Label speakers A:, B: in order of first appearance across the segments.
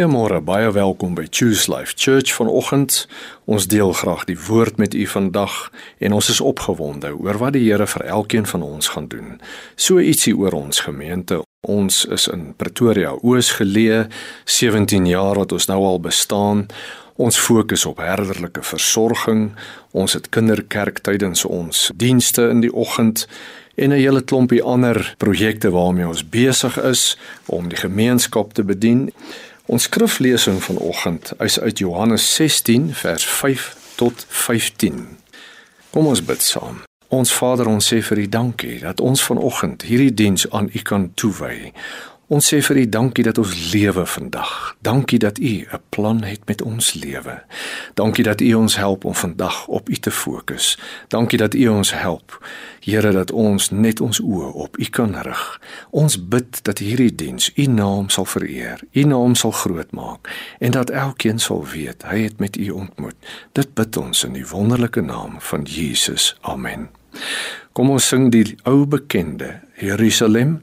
A: Goeiemôre, baie welkom by Choose Life Church vanoggend. Ons deel graag die woord met u vandag en ons is opgewonde oor wat die Here vir elkeen van ons gaan doen. So ietsie oor ons gemeente. Ons is in Pretoria Oos geleë, 17 jaar wat ons nou al bestaan. Ons fokus op herderlike versorging. Ons het kinderkerk tydens ons dienste in die oggend en 'n hele klompie ander projekte waarmee ons besig is om die gemeenskap te bedien. Ons skriflesing vanoggend is uit Johannes 16 vers 5 tot 15. Kom ons bid saam. Ons Vader, ons sê vir U dankie dat ons vanoggend hierdie diens aan U kan toewy. Ons sê vir U dankie dat ons lewe vandag. Dankie dat U 'n plan het met ons lewe. Dankie dat U ons help om vandag op U te fokus. Dankie dat U ons help. Here dat ons net ons oë op U kan rig. Ons bid dat hierdie diens U naam sal vereer. U naam sal groot maak en dat elkeen sal weet hy het met U ontmoet. Dit bid ons in die wonderlike naam van Jesus. Amen. Kom ons sing die ou bekende Jerusalem.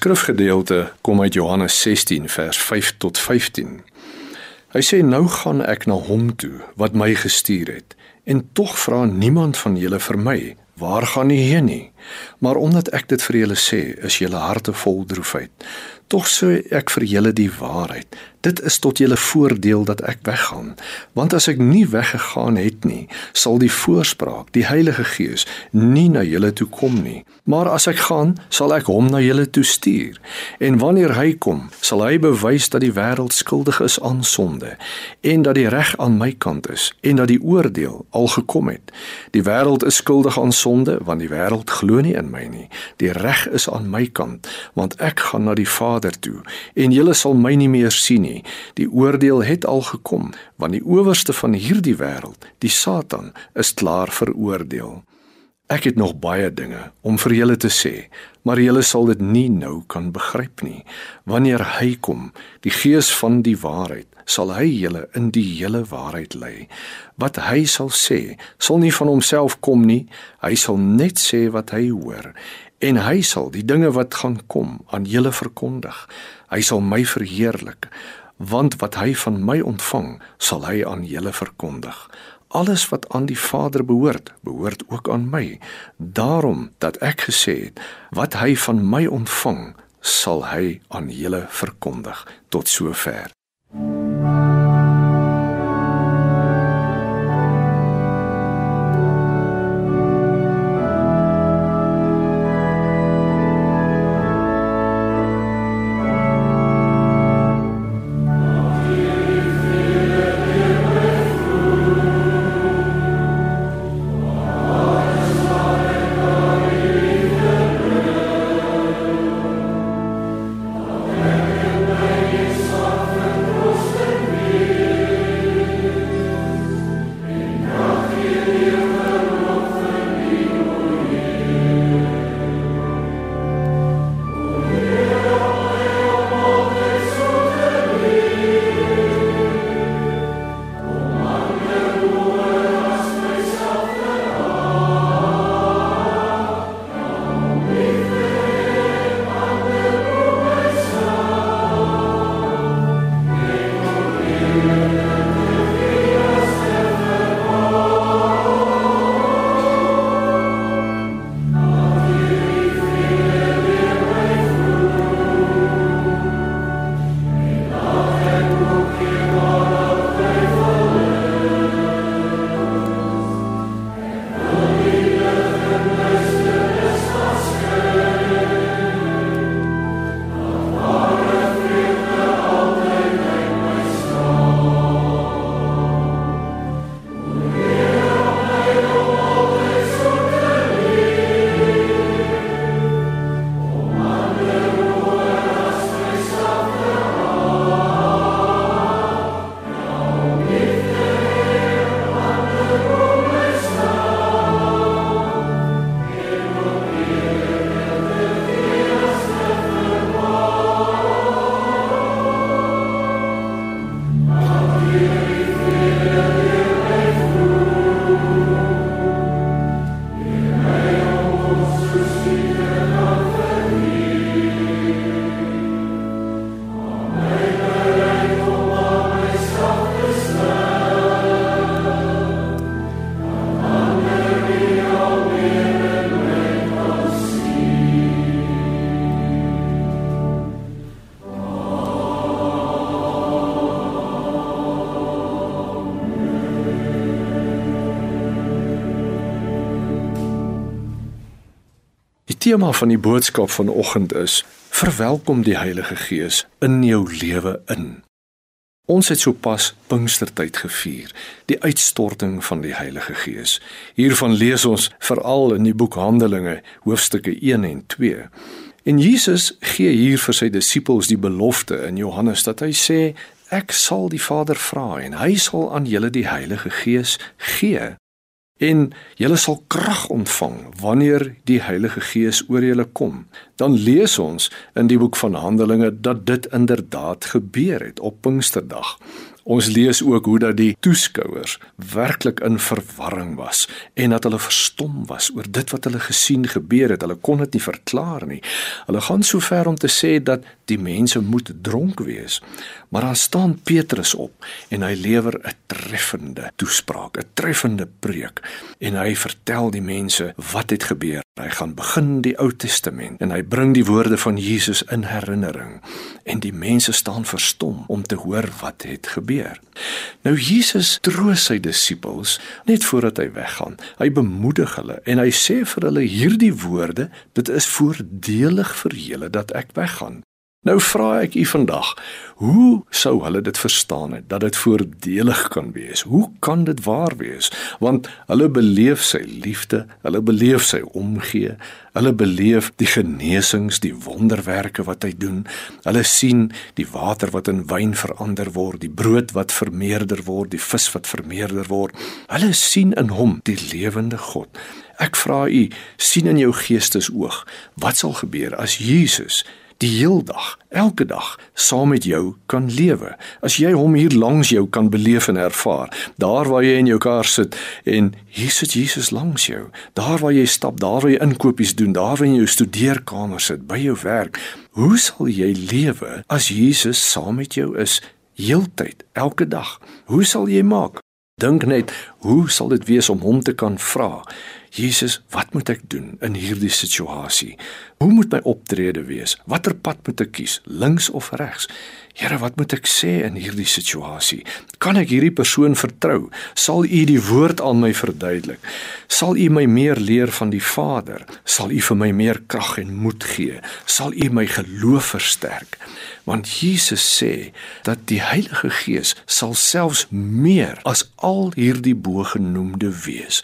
B: Skrifgedeelte kom uit Johannes 16 vers 5 tot 15. Hy sê nou gaan ek na hom toe wat my gestuur het en tog vra niemand van julle vir my waar gaan u heen nie maar omdat ek dit vir julle sê is julle harte vol droefheid. Tog sê ek vir julle die waarheid. Dit is tot julle voordeel dat ek weggaan. Want as ek nie weggegaan het nie sal die voorspraak die Heilige Gees nie na julle toe kom nie. Maar as ek gaan sal ek hom na julle toe stuur. En wanneer hy kom sal hy bewys dat die wêreld skuldig is aan sonde en dat die reg aan my kant is en dat die oordeel al gekom het. Die wêreld is skuldig aan sonde want die wêreld glo nie in my nie die reg is aan my kant want ek gaan na die Vader toe en julle sal my nie meer sien nie. Die oordeel het al gekom, want die owerste van hierdie wêreld, die Satan, is klaar veroordeel. Ek het nog baie dinge om vir julle te sê, maar julle sal dit nie nou kan begryp nie. Wanneer hy kom, die Gees van die waarheid, sal hy julle in die hele waarheid lei. Wat hy sal sê, sal nie van homself kom nie, hy sal net sê wat hy hoor en hy sal die dinge wat gaan kom aan julle verkondig. Hy sal my verheerlik want wat hy van my ontvang, sal hy aan julle verkondig. Alles wat aan die Vader behoort, behoort ook aan my. Daarom dat ek gesê het, wat hy van my ontvang, sal hy aan julle verkondig tot sover. Tema van die boodskap vanoggend is: Verwelkom die Heilige Gees in jou lewe in. Ons het sopas Pinkstertyd gevier, die uitstorting van die Heilige Gees. Hiervan lees ons veral in die boek Handelinge, hoofstukke 1 en 2. En Jesus gee hier vir sy disippels die belofte in Johannes dat hy sê: Ek sal die Vader vra en hy sal aan julle die Heilige Gees gee en julle sal krag ontvang wanneer die Heilige Gees oor julle kom. Dan lees ons in die boek van Handelinge dat dit inderdaad gebeur het op Pinksterdag. Ons lees ook hoe dat die toeskouers werklik in verwarring was en dat hulle verstom was oor dit wat hulle gesien gebeur het. Hulle kon dit nie verklaar nie. Hulle gaan so ver om te sê dat die mense moet dronk wees. Maar dan staan Petrus op en hy lewer 'n treffende toespraak, 'n treffende preek en hy vertel die mense wat het gebeur. Hy gaan begin die Ou Testament en hy bring die woorde van Jesus in herinnering en die mense staan verstom om te hoor wat het gebeur. Nou Jesus troos sy disippels net voordat hy weggaan. Hy bemoedig hulle en hy sê vir hulle hierdie woorde, dit is voordelig vir julle dat ek weggaan. Nou vra ek u vandag, hoe sou hulle dit verstaan het dat dit voordelig kan wees? Hoe kan dit waar wees? Want hulle beleef sy liefde, hulle beleef sy omgee, hulle beleef die genesings, die wonderwerke wat hy doen. Hulle sien die water wat in wyn verander word, die brood wat vermeerder word, die vis wat vermeerder word. Hulle sien in hom die lewende God. Ek vra u, sien in jou geestesoog, wat sal gebeur as Jesus die heeldag, elke dag saam met jou kan lewe. As jy hom hier langs jou kan beleef en ervaar, daar waar jy in jou kar sit en hier sit Jesus langs jou, daar waar jy stap, daar waar jy inkopies doen, daar waar jy in jou studeerkamer sit, by jou werk, hoe sal jy lewe as Jesus saam met jou is heeltyd, elke dag? Hoe sal jy maak? Dink net, hoe sal dit wees om hom te kan vra? Jesus, wat moet ek doen in hierdie situasie? Hoe moet my optrede wees? Watter pad moet ek kies, links of regs? Here, wat moet ek sê in hierdie situasie? Kan ek hierdie persoon vertrou? Sal U die woord aan my verduidelik? Sal U my meer leer van die Vader? Sal U vir my meer krag en moed gee? Sal U my geloof versterk? Want Jesus sê dat die Heilige Gees sal selfs meer as al hierdie bo-genoemde wees.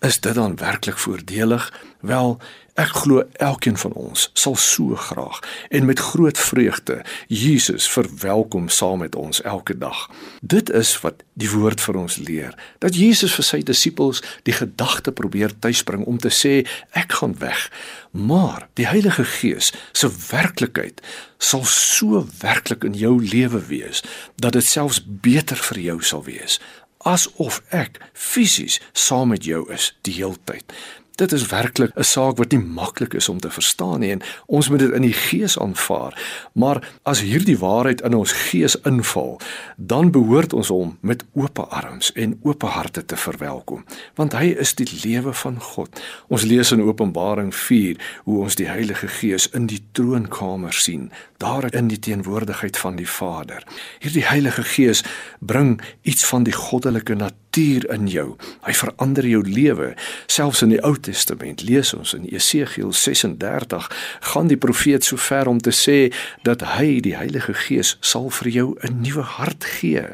B: Is dit dan werklik voordelig? Wel, ek glo elkeen van ons sal so graag en met groot vreugde Jesus verwelkom saam met ons elke dag. Dit is wat die woord vir ons leer. Dat Jesus vir sy disippels die gedagte probeer tuisbring om te sê ek gaan weg, maar die Heilige Gees se werklikheid sal so werklik in jou lewe wees dat dit selfs beter vir jou sal wees asof ek fisies saam met jou is die heeltyd. Dit is werklik 'n saak wat nie maklik is om te verstaan nie en ons moet dit in die gees aanvaar. Maar as hierdie waarheid in ons gees inval, dan behoort ons hom met oop arms en oop harte te verwelkom, want hy is die lewe van God. Ons lees in Openbaring 4 hoe ons die Heilige Gees in die troonkamer sien, daar in die teenwoordigheid van die Vader. Hierdie Heilige Gees bring iets van die goddelike natuur in jou. Hy verander jou lewe. Selfs in die Ou Testament lees ons in Esegiel 36 gaan die profeet so ver om te sê dat hy die Heilige Gees sal vir jou 'n nuwe hart gee.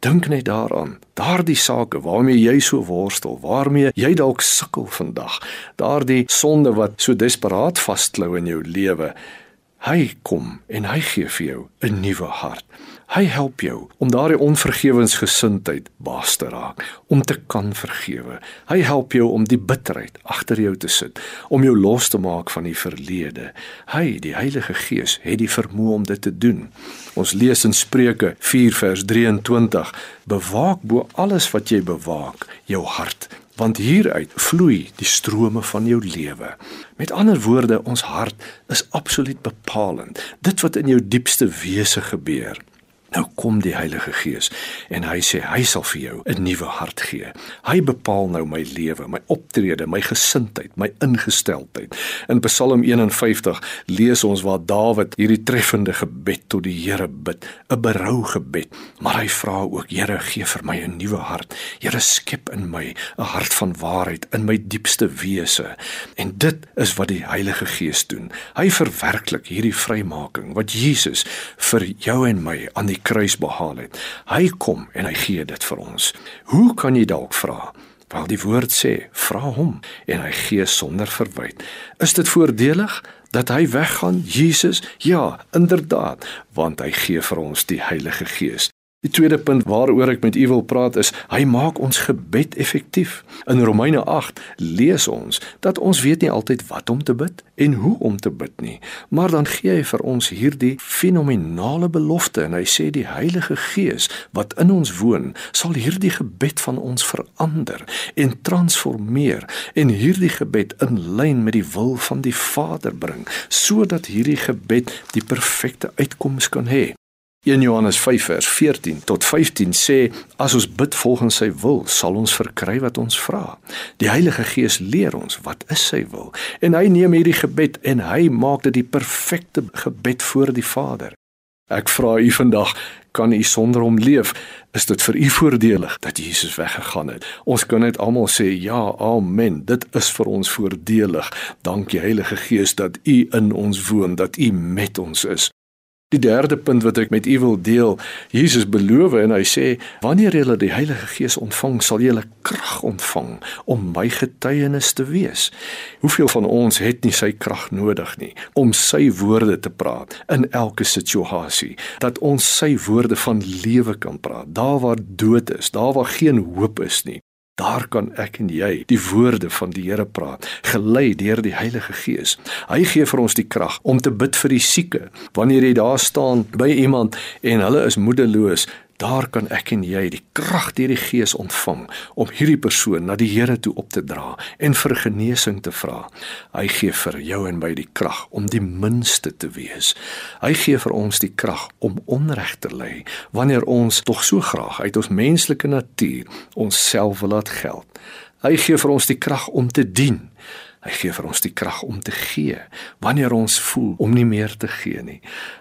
B: Dink net daaraan, daardie sake waarmee jy so worstel, waarmee jy dalk sukkel vandag, daardie sonde wat so desperaat vasklou in jou lewe. Hy kom en hy gee vir jou 'n nuwe hart. Hy help jou om daardie onvergewensgesindheid baas te raak, om te kan vergewe. Hy help jou om die bitterheid agter jou te sit, om jou los te maak van die verlede. Hy, die Heilige Gees, het die vermoë om dit te doen. Ons lees in Spreuke 4 vers 23: Bewaak bo alles wat jy bewaak, jou hart, want hieruit vloei die strome van jou lewe. Met ander woorde, ons hart is absoluut bepalend. Dit wat in jou diepste wese gebeur. Nou kom die Heilige Gees en hy sê hy sal vir jou 'n nuwe hart gee. Hy bepaal nou my lewe, my optrede, my gesindheid, my ingesteldheid. In Psalm 51 lees ons waar Dawid hierdie treffende gebed tot die Here bid, 'n berou gebed. Maar hy vra ook, Here, gee vir my 'n nuwe hart. Here, skep in my 'n hart van waarheid in my diepste wese. En dit is wat die Heilige Gees doen. Hy verwerklik hierdie vrymaking wat Jesus vir jou en my aan die kruis behaal het. Hy kom en hy gee dit vir ons. Hoe kan jy dalk vra? Wel die woord sê, vra hom en hy gee sonder verwyd. Is dit voordelig dat hy weggaan, Jesus? Ja, inderdaad, want hy gee vir ons die Heilige Gees. Die tweede punt waaroor ek met u wil praat is hy maak ons gebed effektief. In Romeine 8 lees ons dat ons weet nie altyd wat om te bid en hoe om te bid nie, maar dan gee hy vir ons hierdie fenominale belofte en hy sê die Heilige Gees wat in ons woon, sal hierdie gebed van ons verander en transformeer en hierdie gebed in lyn met die wil van die Vader bring sodat hierdie gebed die perfekte uitkoms kan hê. 1 Johannes 5 vers 14 tot 15 sê as ons bid volgens sy wil, sal ons verkry wat ons vra. Die Heilige Gees leer ons wat is sy wil en hy neem hierdie gebed en hy maak dit die perfekte gebed voor die Vader. Ek vra u vandag, kan u sonder hom leef? Is dit vir u voordelig dat Jesus weggegaan het? Ons kan net almal sê ja, amen. Dit is vir ons voordelig. Dankie Heilige Gees dat u in ons woon, dat u met ons is. Die derde punt wat ek met u wil deel, Jesus beloof en hy sê wanneer julle die Heilige Gees ontvang, sal julle krag ontvang om my getuienis te wees. Hoeveel van ons het nie sy krag nodig nie om sy woorde te praat in elke situasie, dat ons sy woorde van lewe kan praat, daar waar dood is, daar waar geen hoop is nie. Daar kan ek en jy die woorde van die Here praat, gelei deur die Heilige Gees. Hy gee vir ons die krag om te bid vir die sieke. Wanneer jy daar staan by iemand en hulle is moedeloos, Daar kan ek en jy die krag deur die Gees ontvang om hierdie persoon na die Here toe op te dra en vir genesing te vra. Hy gee vir jou en my die krag om die minste te wees. Hy gee vir ons die krag om onreg te lei wanneer ons tog so graag uit ons menslike natuur onsself wil laat geld. Hy gee vir ons die krag om te dien. Hy gee vir ons die krag om te gee wanneer ons voel om nie meer te gee nie.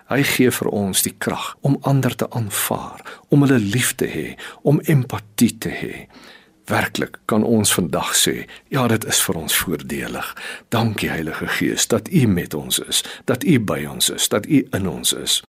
B: Hy gee vir ons die krag om ander te aanvaar, om hulle lief te hê, om empatie te hê. Werklik kan ons vandag sê, ja, dit is vir ons voordelig. Dankie Heilige Gees dat U met ons is, dat U by ons is, dat U in ons is.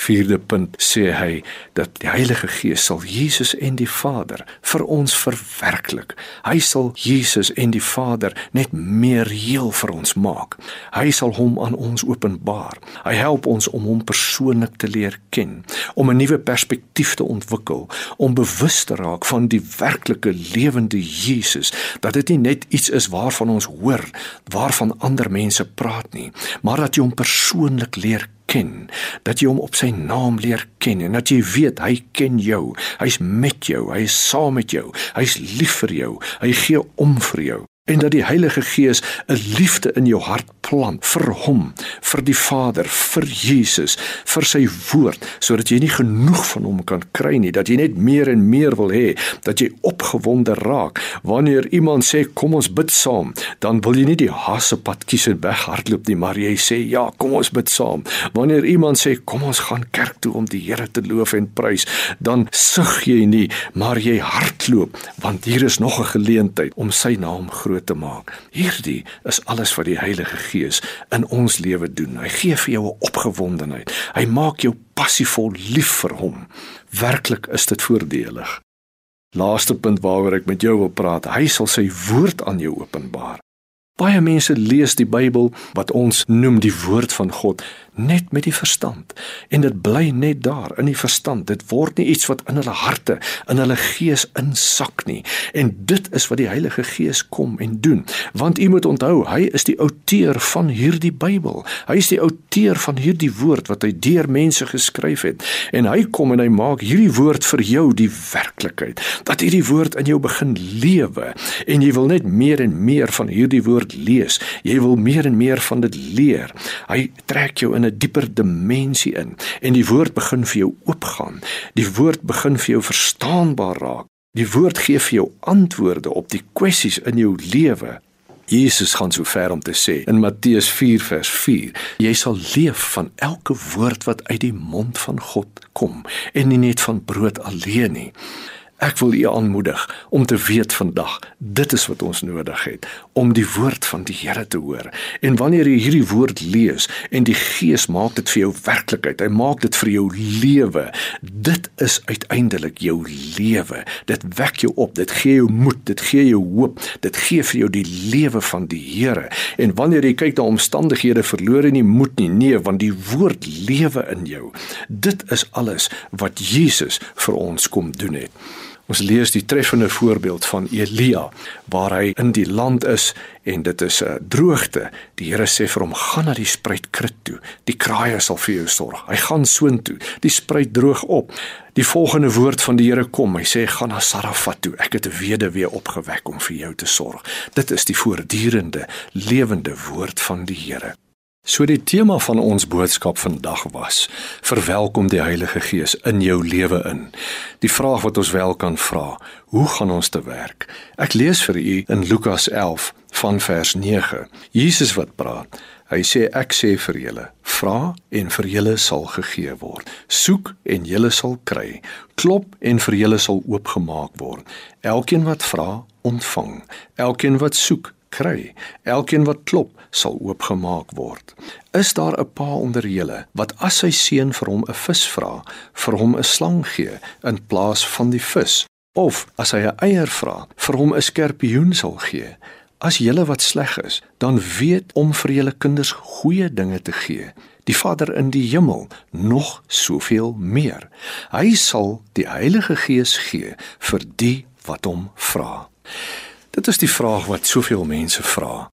B: Vierde punt sê hy dat die Heilige Gees sal Jesus en die Vader vir ons verwerklik. Hy sal Jesus en die Vader net meer heel vir ons maak. Hy sal hom aan ons openbaar. Hy help ons om hom persoonlik te leer ken, om 'n nuwe perspektief te ontwikkel, om bewus te raak van die werklike lewende Jesus, dat dit nie net iets is waarvan ons hoor, waarvan ander mense praat nie, maar dat jy hom persoonlik leer ken, dat jy hom op sy naam leer ken en dat jy weet hy ken jou. Hy's met jou, hy is saam met jou. Hy's lief vir jou. Hy gee om vir jou en dat die Heilige Gees 'n liefde in jou hart plant vir hom, vir die Vader, vir Jesus, vir sy woord, sodat jy nie genoeg van hom kan kry nie, dat jy net meer en meer wil hê, dat jy opgewonde raak wanneer iemand sê kom ons bid saam, dan wil jy nie die hasepad kies en weghardloop nie, maar jy sê ja, kom ons bid saam. Wanneer iemand sê kom ons gaan kerk toe om die Here te loof en prys, dan sug jy nie, maar jy hardloop want hier is nog 'n geleentheid om sy naam groot groot te maak. Hierdie is alles wat die Heilige Gees in ons lewe doen. Hy gee vir jou 'n opgewondenheid. Hy maak jou passievol lief vir hom. Werklik is dit voordelig. Laaste punt waaroor ek met jou wil praat. Hy sal sy woord aan jou openbaar. Baie mense lees die Bybel wat ons noem die woord van God net met die verstand. En dit bly net daar in die verstand. Dit word nie iets wat in hulle harte in hulle gees insak nie. En dit is wat die Heilige Gees kom en doen. Want u moet onthou hy is die outeur van hierdie Bybel. Hy is die outeur van hierdie woord wat hy deur mense geskryf het. En hy kom en hy maak hierdie woord vir jou die werklikheid. Dat hierdie woord in jou begin lewe. En jy wil net meer en meer van hierdie woord lees, jy wil meer en meer van dit leer. Hy trek jou in 'n dieper dimensie in en die woord begin vir jou oopgaan. Die woord begin vir jou verstaanbaar raak. Die woord gee vir jou antwoorde op die kwessies in jou lewe. Jesus gaan so ver om te sê in Matteus 4 vers 4: Jy sal leef van elke woord wat uit die mond van God kom en nie net van brood alleen nie. Ek wil u aanmoedig om te weet vandag, dit is wat ons nodig het om die woord van die Here te hoor. En wanneer jy hierdie woord lees en die Gees maak dit vir jou werklikheid, hy maak dit vir jou lewe. Dit is uiteindelik jou lewe. Dit wek jou op, dit gee jou moed, dit gee jou hoop, dit gee vir jou die lewe van die Here. En wanneer jy kyk na omstandighede, verloor jy nie moed nie, nee, want die woord lewe in jou. Dit is alles wat Jesus vir ons kom doen het. Ons lees die treffende voorbeeld van Elia waar hy in die land is en dit is 'n droogte. Die Here sê vir hom: "Gaan na die spruitkrit toe. Die kraaie sal vir jou sorg." Hy gaan soontoe. Die spruit droog op. Die volgende woord van die Here kom. Hy sê: "Gaan na Sarafat toe. Ek het 'n weduwee opgewek om vir jou te sorg." Dit is die voortdurende lewende woord van die Here. So die tema van ons boodskap vandag was: Verwelkom die Heilige Gees in jou lewe in. Die vraag wat ons wel kan vra, hoe gaan ons te werk? Ek lees vir u in Lukas 11 van vers 9. Jesus wat praat. Hy sê ek sê vir julle, vra en vir julle sal gegee word. Soek en julle sal kry. Klop en vir julle sal oopgemaak word. Elkeen wat vra, ontvang. Elkeen wat soek, kry. Elkeen wat klop, sal oopgemaak word. Is daar 'n pa onder julle wat as sy seun vir hom 'n vis vra, vir hom 'n slang gee in plaas van die vis? Of as hy 'n eier vra, vir hom 'n skorpioen sal gee? As julle wat sleg is, dan weet om vir julle kinders goeie dinge te gee. Die Vader in die hemel nog soveel meer. Hy sal die Heilige Gees gee vir die wat hom vra. Dit is die vraag wat soveel mense vra.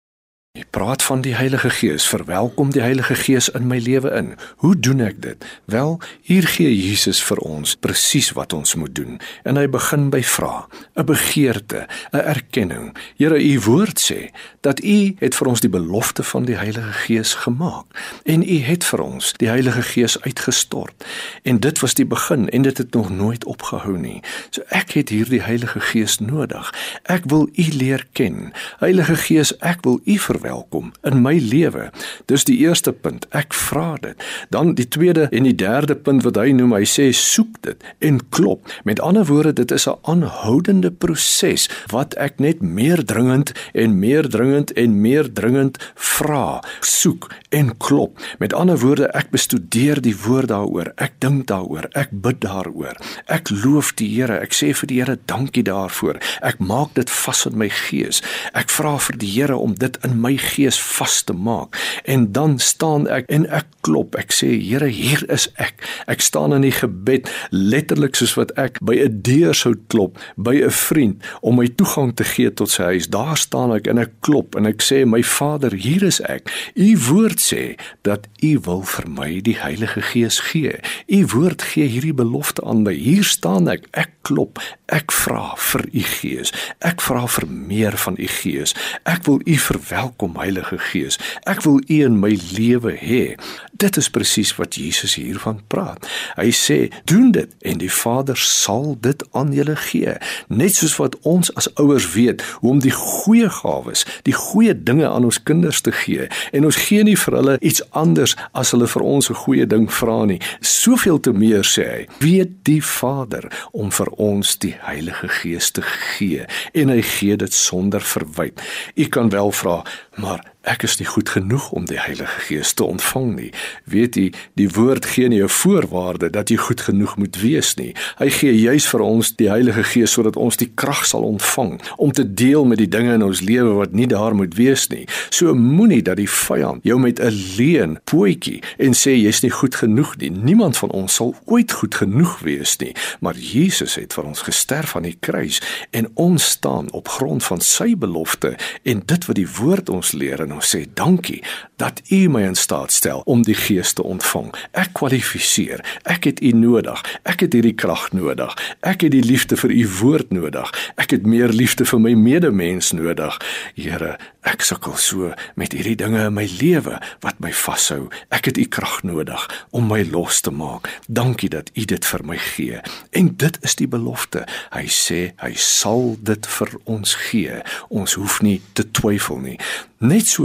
B: Jy praat van die Heilige Gees. Verwelkom die Heilige Gees in my lewe in. Hoe doen ek dit? Wel, hier gee Jesus vir ons presies wat ons moet doen. En hy begin by vra, 'n begeerte, 'n erkenning. Here, u woord sê dat u het vir ons die belofte van die Heilige Gees gemaak en u het vir ons die Heilige Gees uitgestort. En dit was die begin en dit het nog nooit opgehou nie. So ek het hierdie Heilige Gees nodig. Ek wil u leer ken. Heilige Gees, ek wil u verwelkom in my lewe. Dis die eerste punt. Ek vra dit. Dan die tweede en die derde punt wat hy noem, hy sê soek dit en klop. Met ander woorde, dit is 'n aanhoudende proses wat ek net meer dringend en meer dringend en meer dringend vra, soek en klop. Met ander woorde, ek bestudeer die woord daaroor. Ek dink daaroor. Ek bid daaroor. Ek loof die Here. Ek sê vir die Here dankie daarvoor. Ek maak dit vas in my gees. Ek vra vir die Here om dit in my my gees vas te maak. En dan staan ek en ek klop. Ek sê Here, hier is ek. Ek staan in die gebed letterlik soos wat ek by 'n deur sou klop by 'n vriend om my toegang te gee tot sy huis. Daar staan ek en ek klop en ek sê my Vader, hier is ek. U woord sê dat u wil vir my die Heilige Gees gee. U woord gee hierdie belofte aan my. Hier staan ek. Ek klop. Ek vra vir u Gees. Ek vra vir meer van u Gees. Ek wil u verwelkom kom Heilige Gees. Ek wil U in my lewe hê. Dit is presies wat Jesus hiervan praat. Hy sê: "Doen dit en die Vader sal dit aan julle gee." Net soos wat ons as ouers weet hoe om die goeie gawes, die goeie dinge aan ons kinders te gee en ons gee nie vir hulle iets anders as hulle vir ons 'n goeie ding vra nie. Soveel te meer sê hy: "Weet die Vader om vir ons die Heilige Gees te gee en hy gee dit sonder verwyte." U kan wel vra, maar ek is nie goed genoeg om die Heilige Gees te ontvang nie. Weet jy, die woord gee nie 'n voorwaarde dat jy goed genoeg moet wees nie. Hy gee juis vir ons die Heilige Gees sodat ons die krag sal ontvang om te deel met die dinge in ons lewe wat nie daar moet wees nie. So moenie dat die vyand jou met 'n leuen pootjie en sê jy's nie goed genoeg nie. Niemand van ons sal ooit goed genoeg wees nie, maar Jesus het vir ons gesterf aan die kruis en ons staan op grond van sy belofte en dit wat die woord ons leer en ons sê dankie dat u my in staat stel om die gees te ontvang. Ek kwalifiseer. Ek het u nodig. Ek het hierdie krag nodig. Ek het die liefde vir u woord nodig. Ek het meer liefde vir my medemens nodig. Here, ek sukkel so met hierdie dinge in my lewe wat my vashou. Ek het u krag nodig om my los te maak. Dankie dat u dit vir my gee. En dit is die belofte. Hy sê hy sal dit vir ons gee. Ons hoef nie te twyfel nie. Net so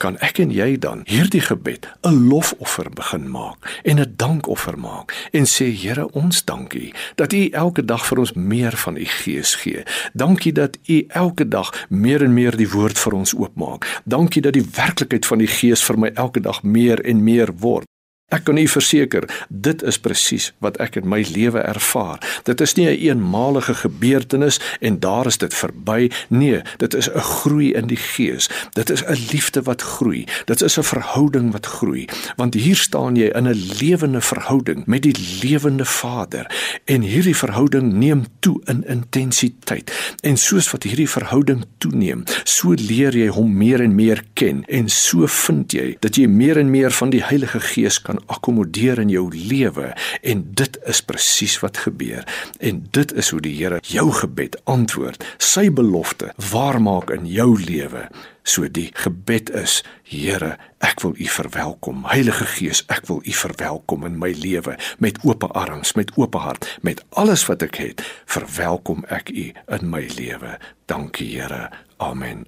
B: kan ek en jy dan hierdie gebed 'n lofoffer begin maak en 'n dankoffer maak en sê Here, ons dankie dat U elke dag vir ons meer van U Gees gee. Dankie dat U elke dag meer en meer die woord vir ons oopmaak. Dankie dat die werklikheid van die Gees vir my elke dag meer en meer word. Ek kan u verseker, dit is presies wat ek in my lewe ervaar. Dit is nie 'n een eenmalige gebeurtenis en daar is dit verby. Nee, dit is 'n groei in die gees. Dit is 'n liefde wat groei. Dit is 'n verhouding wat groei. Want hier staan jy in 'n lewende verhouding met die lewende Vader en hierdie verhouding neem toe in intensiteit. En soos wat hierdie verhouding toeneem, so leer jy hom meer en meer ken en so vind jy dat jy meer en meer van die Heilige Gees kan akkommodeer in jou lewe en dit is presies wat gebeur. En dit is hoe die Here jou gebed antwoord sy belofte waarmaak in jou lewe. So die gebed is Here ek wil u verwelkom. Heilige Gees ek wil u verwelkom in my lewe met oop arms met oop hart met alles wat ek het. Verwelkom ek u in my lewe. Dankie Here. Amen.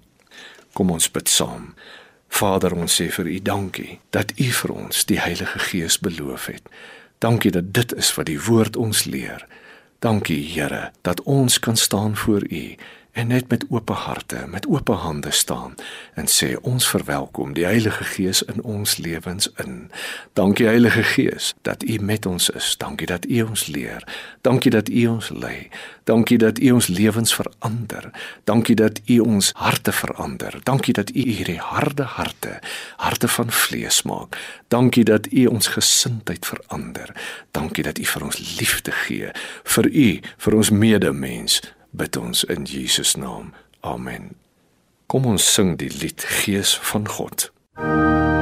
B: Kom ons bid saam Vader, ons sê vir U dankie dat U vir ons die Heilige Gees beloof het. Dankie dat dit is wat die woord ons leer. Dankie Here dat ons kan staan voor U en net met oop harte, met oop hande staan en sê ons verwelkom die Heilige Gees in ons lewens in. Dankie Heilige Gees dat U met ons is. Dankie dat U ons leer. Dankie dat U ons lei. Dankie dat U ons lewens verander. Dankie dat U ons harte verander. Dankie dat U hierdie harde harte, harte van vlees maak. Dankie dat U ons gesindheid verander. Dankie dat U vir ons liefde gee, vir U, vir ons medemens bid ons in Jesus naam. Amen. Kom ons sing die lied Gees van God. Kom